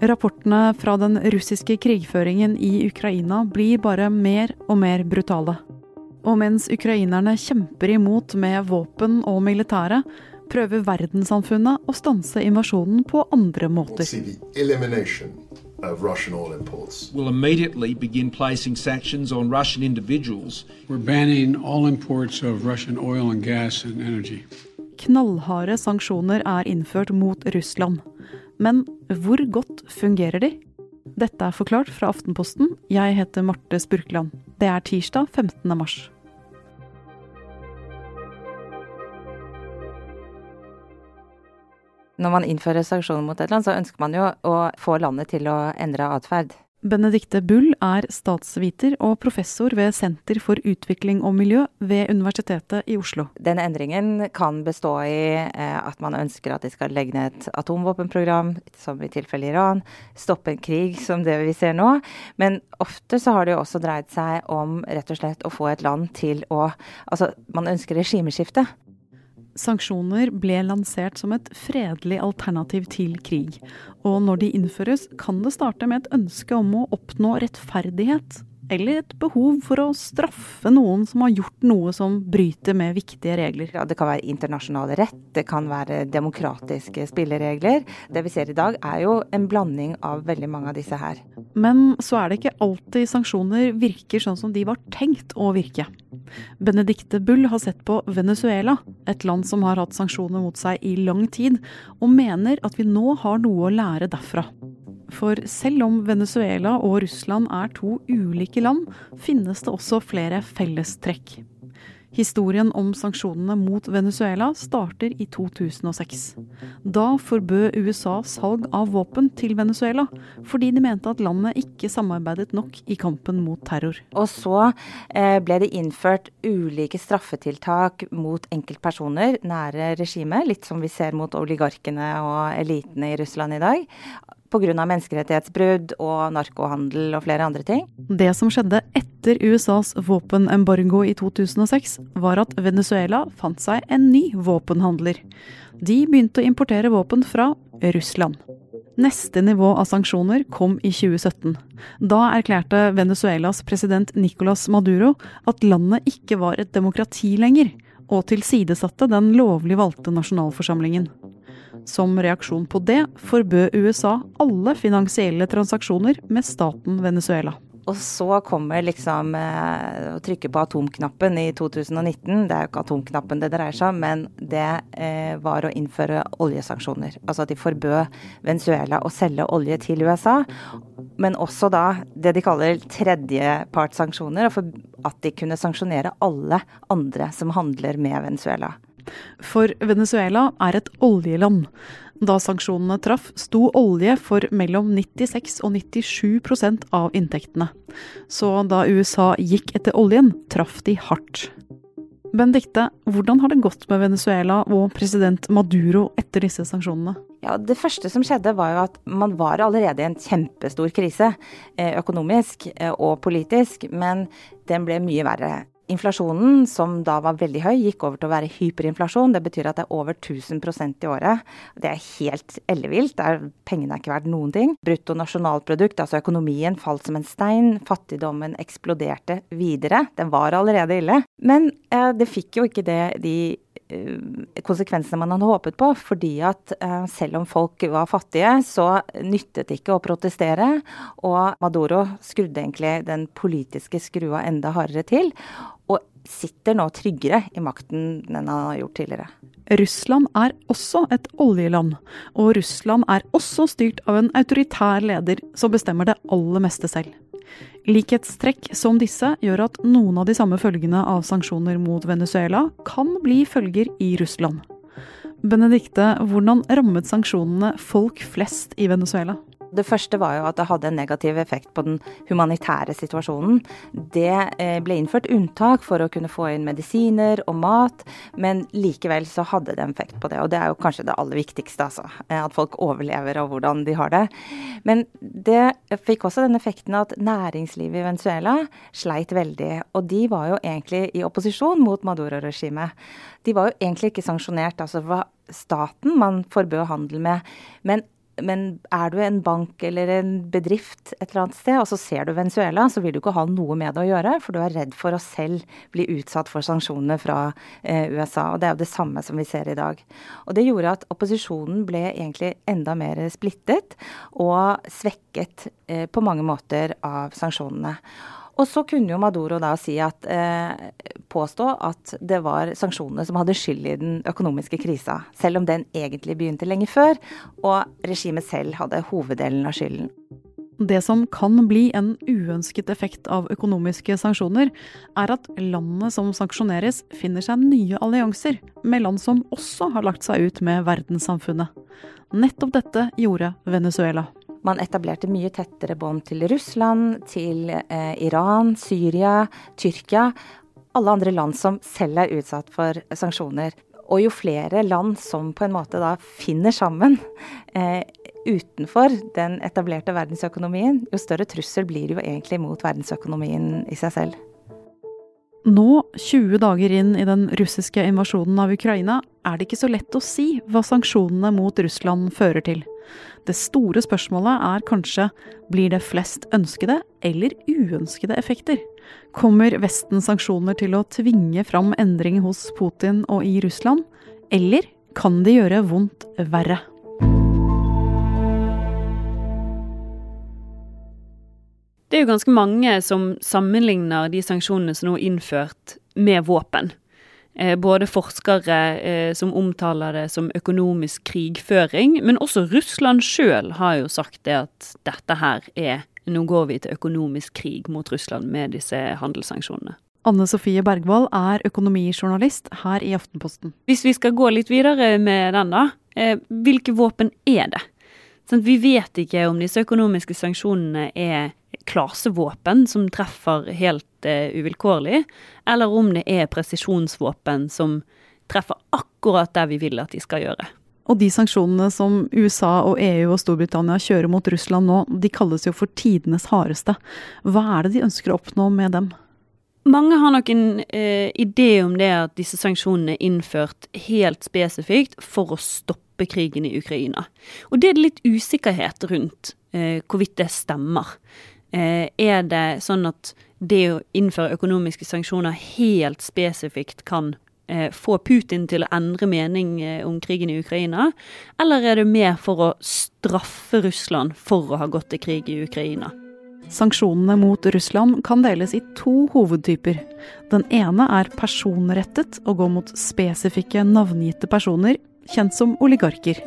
Rapportene fra den russiske krigføringen i Ukraina blir bare mer og mer brutale. Og mens ukrainerne kjemper imot med våpen og militære, prøver verdenssamfunnet å stanse invasjonen på andre måter. Of Russian oil imports. We'll immediately begin placing sanctions on Russian individuals. We're banning all imports of Russian oil and gas and energy. Knallharde sanksjoner er innført mot Russland. Men hvor godt fungerer de? Dette er forklart fra Aftenposten. Jeg heter Marte Spurkland. Det er tirsdag 15. mars. Når man innfører sanksjoner mot et land, så ønsker man jo å få landet til å endre atferd. Benedicte Bull er statsviter og professor ved Senter for utvikling og miljø ved Universitetet i Oslo. Denne endringen kan bestå i eh, at man ønsker at de skal legge ned et atomvåpenprogram, som i tilfelle Iran, stoppe en krig som det vi ser nå. Men ofte så har det jo også dreid seg om rett og slett å få et land til å Altså, man ønsker regimeskifte. Sanksjoner ble lansert som et fredelig alternativ til krig, og når de innføres, kan det starte med et ønske om å oppnå rettferdighet eller et behov for å straffe noen som har gjort noe som bryter med viktige regler. Ja, det kan være internasjonal rett, det kan være demokratiske spilleregler. Det vi ser i dag er jo en blanding av veldig mange av disse her. Men så er det ikke alltid sanksjoner virker sånn som de var tenkt å virke. Benedicte Bull har sett på Venezuela, et land som har hatt sanksjoner mot seg i lang tid, og mener at vi nå har noe å lære derfra. For selv om Venezuela og Russland er to ulike land, finnes det også flere fellestrekk. Historien om sanksjonene mot Venezuela starter i 2006. Da forbød USA salg av våpen til Venezuela, fordi de mente at landet ikke samarbeidet nok i kampen mot terror. Og så eh, ble det innført ulike straffetiltak mot enkeltpersoner nære regimet, litt som vi ser mot oligarkene og elitene i Russland i dag pga. menneskerettighetsbrudd og narkohandel og flere andre ting. Det som skjedde etter USAs våpenembargo i 2006, var at Venezuela fant seg en ny våpenhandler. De begynte å importere våpen fra Russland. Neste nivå av sanksjoner kom i 2017. Da erklærte Venezuelas president Nicolas Maduro at landet ikke var et demokrati lenger, og tilsidesatte den lovlig valgte nasjonalforsamlingen. Som reaksjon på det forbød USA alle finansielle transaksjoner med staten Venezuela. Og så kommer liksom eh, å trykke på atomknappen i 2019. Det er jo ikke atomknappen det dreier seg om, men det eh, var å innføre oljesanksjoner. Altså at de forbød Venezuela å selge olje til USA. Men også da det de kaller tredjepartssanksjoner, at de kunne sanksjonere alle andre som handler med Venezuela. For Venezuela er et oljeland. Da sanksjonene traff, sto olje for mellom 96 og 97% av inntektene. Så da USA gikk etter oljen, traff de hardt. Benedicte, hvordan har det gått med Venezuela og president Maduro etter disse sanksjonene? Ja, Det første som skjedde var jo at man var allerede i en kjempestor krise, eh, økonomisk eh, og politisk, men den ble mye verre. Inflasjonen, som da var veldig høy, gikk over til å være hyperinflasjon. Det betyr at det er over 1000% i året. Det er helt ellevilt. Pengene er ikke verdt noen ting. Brutto nasjonalprodukt, altså økonomien, falt som en stein. Fattigdommen eksploderte videre. Den var allerede ille. Men eh, det fikk jo ikke det de konsekvensene man hadde håpet på. Fordi at eh, selv om folk var fattige, så nyttet det ikke å protestere. Og Maduro skrudde egentlig den politiske skrua enda hardere til. Og sitter nå tryggere i makten enn han har gjort tidligere. Russland er også et oljeland, og Russland er også styrt av en autoritær leder som bestemmer det aller meste selv. Likhetstrekk som disse gjør at noen av de samme følgene av sanksjoner mot Venezuela kan bli følger i Russland. Benedicte, hvordan rammet sanksjonene folk flest i Venezuela? Det første var jo at det hadde en negativ effekt på den humanitære situasjonen. Det eh, ble innført unntak for å kunne få inn medisiner og mat, men likevel så hadde det en effekt på det. Og det er jo kanskje det aller viktigste, altså. Eh, at folk overlever og hvordan de har det. Men det fikk også den effekten at næringslivet i Venezuela sleit veldig. Og de var jo egentlig i opposisjon mot Maduro-regimet. De var jo egentlig ikke sanksjonert. altså det var staten man forbød handel med. Men men er du en bank eller en bedrift et eller annet sted, og så ser du Venezuela, så vil du ikke ha noe med det å gjøre, for du er redd for å selv bli utsatt for sanksjonene fra eh, USA. Og det er jo det samme som vi ser i dag. Og det gjorde at opposisjonen ble egentlig enda mer splittet og svekket eh, på mange måter av sanksjonene. Og så kunne jo Maduro da si at, eh, påstå at det var sanksjonene som hadde skyld i den økonomiske krisa, selv om den egentlig begynte lenge før, og regimet selv hadde hoveddelen av skylden. Det som kan bli en uønsket effekt av økonomiske sanksjoner, er at landene som sanksjoneres, finner seg nye allianser med land som også har lagt seg ut med verdenssamfunnet. Nettopp dette gjorde Venezuela. Man etablerte mye tettere bånd til Russland, til eh, Iran, Syria, Tyrkia. Alle andre land som selv er utsatt for sanksjoner. Og jo flere land som på en måte da finner sammen eh, utenfor den etablerte verdensøkonomien, jo større trussel blir det jo egentlig mot verdensøkonomien i seg selv. Nå, 20 dager inn i den russiske invasjonen av Ukraina, er det ikke så lett å si hva sanksjonene mot Russland fører til. Det store spørsmålet er kanskje blir det flest ønskede eller uønskede effekter? Kommer Vestens sanksjoner til å tvinge fram endring hos Putin og i Russland, eller kan de gjøre vondt verre? Det er jo ganske mange som sammenligner de sanksjonene som nå er innført, med våpen. Eh, både forskere eh, som omtaler det som økonomisk krigføring, men også Russland sjøl har jo sagt det at dette her er Nå går vi til økonomisk krig mot Russland med disse handelssanksjonene. Anne Sofie Bergvold er økonomijournalist her i Aftenposten. Hvis vi skal gå litt videre med den, da. Eh, hvilke våpen er det? Sånn, vi vet ikke om disse økonomiske sanksjonene er klasevåpen som treffer helt uh, uvilkårlig, eller om det er presisjonsvåpen som treffer akkurat der vi vil at de skal gjøre. Og de sanksjonene som USA og EU og Storbritannia kjører mot Russland nå, de kalles jo for tidenes hardeste. Hva er det de ønsker å oppnå med dem? Mange har nok en eh, idé om det at disse sanksjonene er innført helt spesifikt for å stoppe krigen i Ukraina. Og det er det litt usikkerhet rundt eh, hvorvidt det stemmer. Eh, er det sånn at det å innføre økonomiske sanksjoner helt spesifikt kan eh, få Putin til å endre mening eh, om krigen i Ukraina, eller er det mer for å straffe Russland for å ha gått til krig i Ukraina? Sanksjonene mot Russland kan deles i to hovedtyper. Den ene er personrettet og går mot spesifikke navngitte personer, kjent som oligarker.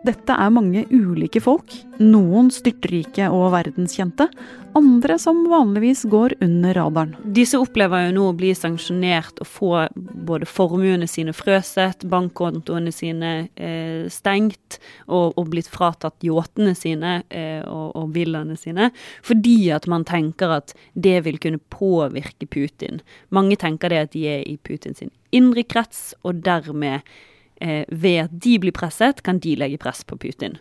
Dette er mange ulike folk, noen styrtrike og verdenskjente, andre som vanligvis går under radaren. Disse opplever jo nå å bli sanksjonert og få både formuene sine frøset, bankkontoene sine eh, stengt og, og, blitt fratatt yachtene sine eh, og, og villaene sine, fordi at man tenker at det vil kunne påvirke Putin. Mange tenker det at de er i Putins indre krets, og dermed ved at de blir presset, kan de legge press på Putin.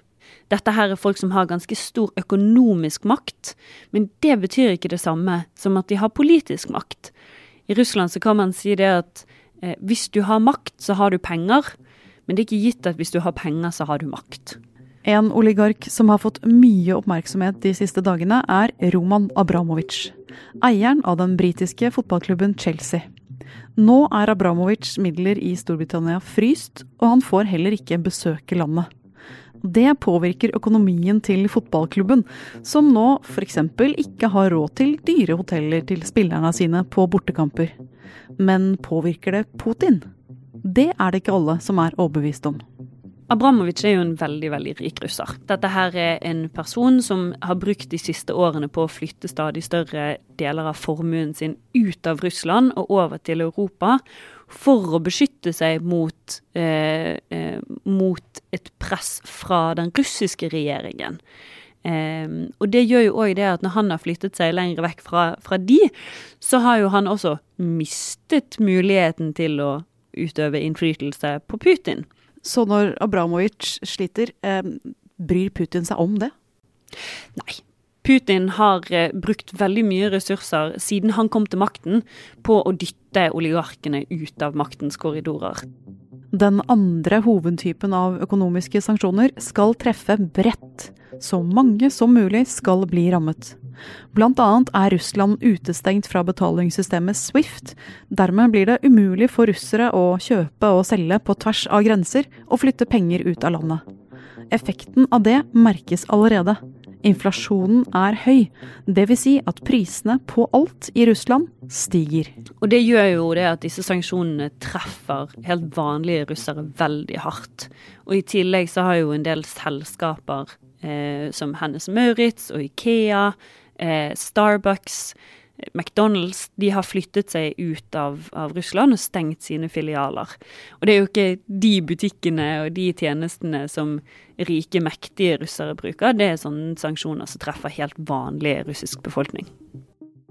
Dette her er folk som har ganske stor økonomisk makt, men det betyr ikke det samme som at de har politisk makt. I Russland så kan man si det at eh, hvis du har makt, så har du penger, men det er ikke gitt at hvis du har penger, så har du makt. En oligark som har fått mye oppmerksomhet de siste dagene, er Roman Abramovic, eieren av den britiske fotballklubben Chelsea. Nå er Abramovic midler i Storbritannia fryst, og han får heller ikke besøke landet. Det påvirker økonomien til fotballklubben, som nå f.eks. ikke har råd til dyre hoteller til spillerne sine på bortekamper. Men påvirker det Putin? Det er det ikke alle som er overbevist om. Abramovic er jo en veldig veldig rik russer. Dette her er en person som har brukt de siste årene på å flytte stadig større deler av formuen sin ut av Russland og over til Europa for å beskytte seg mot, eh, eh, mot et press fra den russiske regjeringen. Um, og det gjør jo òg det at når han har flyttet seg lenger vekk fra, fra de, så har jo han også mistet muligheten til å utøve innflytelse på Putin. Så når Abramovic sliter, eh, bryr Putin seg om det? Nei. Putin har eh, brukt veldig mye ressurser siden han kom til makten på å dytte oligarkene ut av maktens korridorer. Den andre hovedtypen av økonomiske sanksjoner skal treffe bredt. Så mange som mulig skal bli rammet. Blant annet er Russland utestengt fra betalingssystemet Swift. Dermed blir det umulig for russere å kjøpe og selge på tvers av grenser og flytte penger ut av landet. Effekten av det merkes allerede. Inflasjonen er høy, dvs. Si at prisene på alt i Russland stiger. Og det gjør jo det at disse sanksjonene treffer helt vanlige russere veldig hardt. Og i tillegg så har jo en del selskaper eh, som Hennes Maurits og Ikea, eh, Starbucks, McDonald's de har flyttet seg ut av, av, Russland og stengt sine filialer. Og det er jo ikke de butikkene og de tjenestene som rike, mektige russere bruker. Det er sånne sanksjoner som treffer helt vanlig russisk befolkning.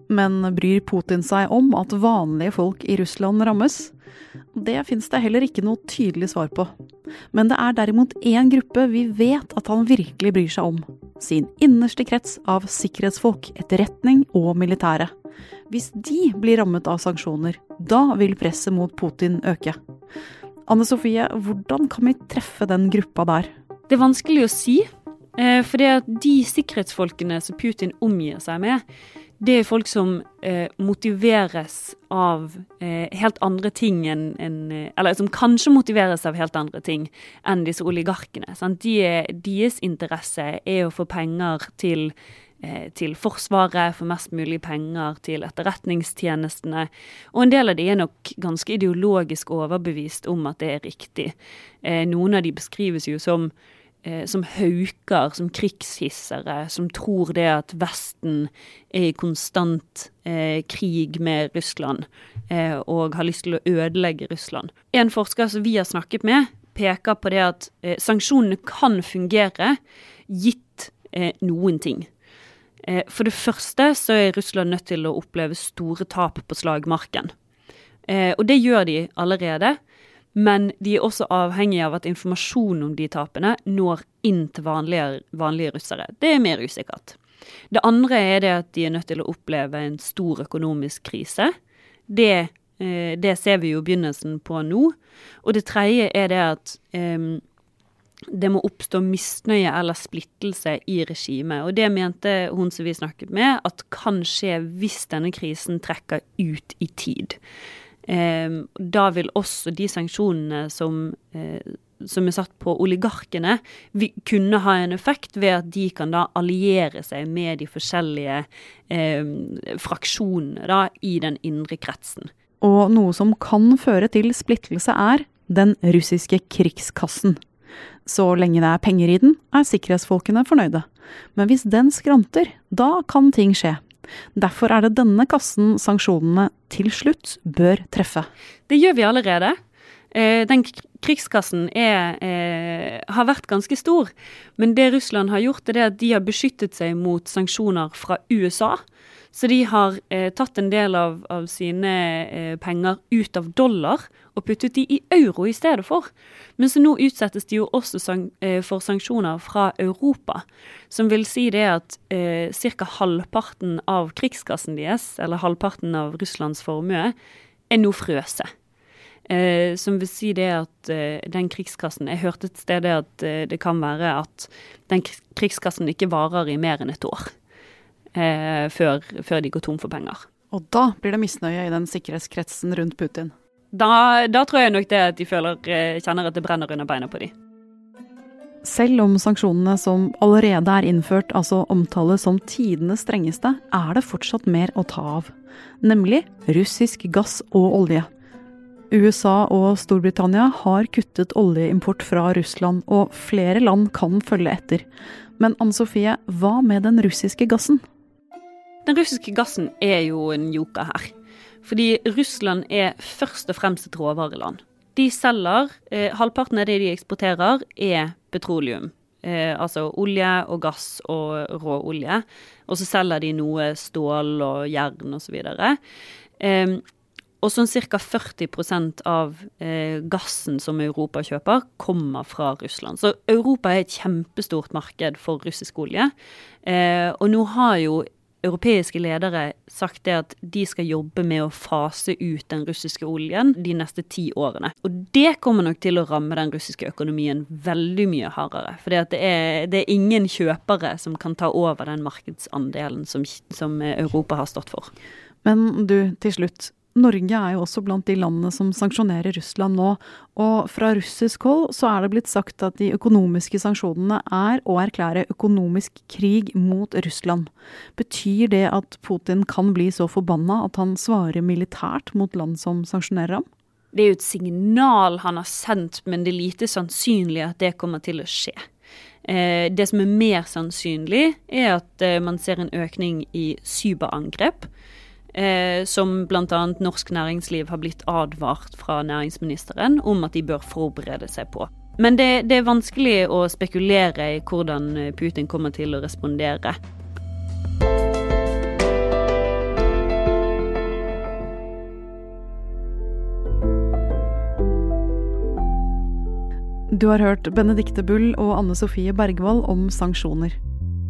Men bryr Putin seg om at vanlige folk i Russland rammes? Det fins det heller ikke noe tydelig svar på. Men det er derimot én gruppe vi vet at han virkelig bryr seg om. Sin innerste krets av sikkerhetsfolk, etterretning og militære. Hvis de blir rammet av sanksjoner, da vil presset mot Putin øke. Anne Sofie, hvordan kan vi treffe den gruppa der? Det er vanskelig å si. Eh, for de sikkerhetsfolkene som Putin omgir seg med, det er folk som eh, motiveres av eh, helt andre ting enn en, Eller som kanskje motiveres av helt andre ting enn disse oligarkene. De, deres interesse er å få penger til, eh, til Forsvaret, få mest mulig penger til etterretningstjenestene. Og en del av de er nok ganske ideologisk overbevist om at det er riktig. Eh, noen av de beskrives jo som som hauker, som krigshissere, som tror det at Vesten er i konstant eh, krig med Russland eh, og har lyst til å ødelegge Russland. En forsker som vi har snakket med, peker på det at eh, sanksjonene kan fungere gitt eh, noen ting. Eh, for det første så er Russland nødt til å oppleve store tap på slagmarken. og det gjør de allerede. Men de er også avhengige av at informasjonen om de tapene når inn til vanlige, vanlige russere. Det er mer usikkert. Det andre er det at de er nødt til å oppleve en stor økonomisk krise. Det, eh, det ser vi jo begynnelsen på nå. Og det tredje er det at eh, det må oppstå misnøye eller splittelse i regimet. Og det mente hun som vi snakket med, at kan skje hvis denne krisen trekker ut i tid. Ehm, da vil også de sanksjonene som, eh, som er satt på oligarkene, kunne ha en effekt ved at de kan da alliere seg med de forskjellige eh, fraksjonene da, i den indre kretsen. Og noe som kan føre til splittelse, er den russiske krigskassen. Så lenge det er penger i den, er sikkerhetsfolkene fornøyde. Men hvis den skranter, da kan ting skje. Derfor er det denne kassen sanksjonene til slutt bør treffe. Det gjør vi allerede. Eh, den krigskassen er, eh, har vært ganske stor. Men det Russland har gjort, er at de har beskyttet seg mot sanksjoner fra USA. Så de har eh, tatt en del av, av sine eh, penger ut av dollar og puttet de i euro i stedet for. Men så nå utsettes de jo også sang, eh, for sanksjoner fra Europa. Som vil si det at eh, ca. halvparten av krigskassen deres, eller halvparten av Russlands formue, er nå frøset. Eh, som vil si det at eh, den krigskassen Jeg hørte et sted at eh, det kan være at den krigskassen ikke varer i mer enn et år eh, før, før, de går tom for penger. Og da blir det misnøye i den sikkerhetskretsen rundt Putin? Da, da tror jeg nok det at de føler, eh, kjenner at det brenner under beina på dem. Selv om sanksjonene som allerede er innført altså omtales som tidenes strengeste, er det fortsatt mer å ta av. Nemlig russisk gass og olje. USA og Storbritannia har kuttet oljeimport fra Russland, og flere land kan følge etter. Men Anne Sofie, hva med den russiske gassen? Den russiske gassen er jo en joker her. Fordi Russland er først og fremst et råvareland. De selger eh, Halvparten av det de eksporterer, er petroleum. Eh, altså olje og gass og råolje. Og så selger de noe stål og jern osv. Eh, og sånn ca. 40% av eh, gassen som Europa kjøper, kommer fra Russland. Så Europa er et kjempestort marked for russisk olje. Eh, og nå har jo europeiske ledere sagt det at de skal jobbe med å fase ut den russiske oljen de neste ti årene. Og det kommer nok til å ramme den russiske økonomien veldig mye hardere. For det, det, er ingen kjøpere som kan ta over den markedsandelen som, som Europa har stått for. Men du, til slutt. Norge er jo også blant de landene som sanksjonerer Russland nå. Og fra russisk hold så er det blitt sagt at de økonomiske sanksjonene er å erklære økonomisk krig mot Russland. Betyr det at Putin kan bli så forbanna at han svarer militært mot land som sanksjonerer ham? Det er jo et signal han har sendt, men det er lite sannsynlig at det kommer til å skje. Eh, det som er mer sannsynlig, er at eh, man ser en økning i cyberangrep eh, som bl.a. norsk næringsliv har blitt advart fra næringsministeren om at de bør forberede seg på. Men det, det er vanskelig å spekulere i hvordan Putin kommer til å respondere. Du har hørt Benedicte Bull og Anne Sofie Bergvold om sanksjoner.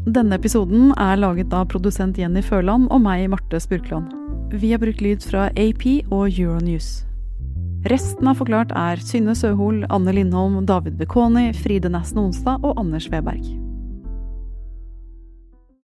Denne episoden er laget av produsent Jenny Førland og meg, Marte Spurkland. Vi har brukt lyd fra AP og Euronews. Resten av Forklart er Synne Søhol, Anne Lindholm, David Bekoni, Fride Næssen Onsdag og Anders Weberg.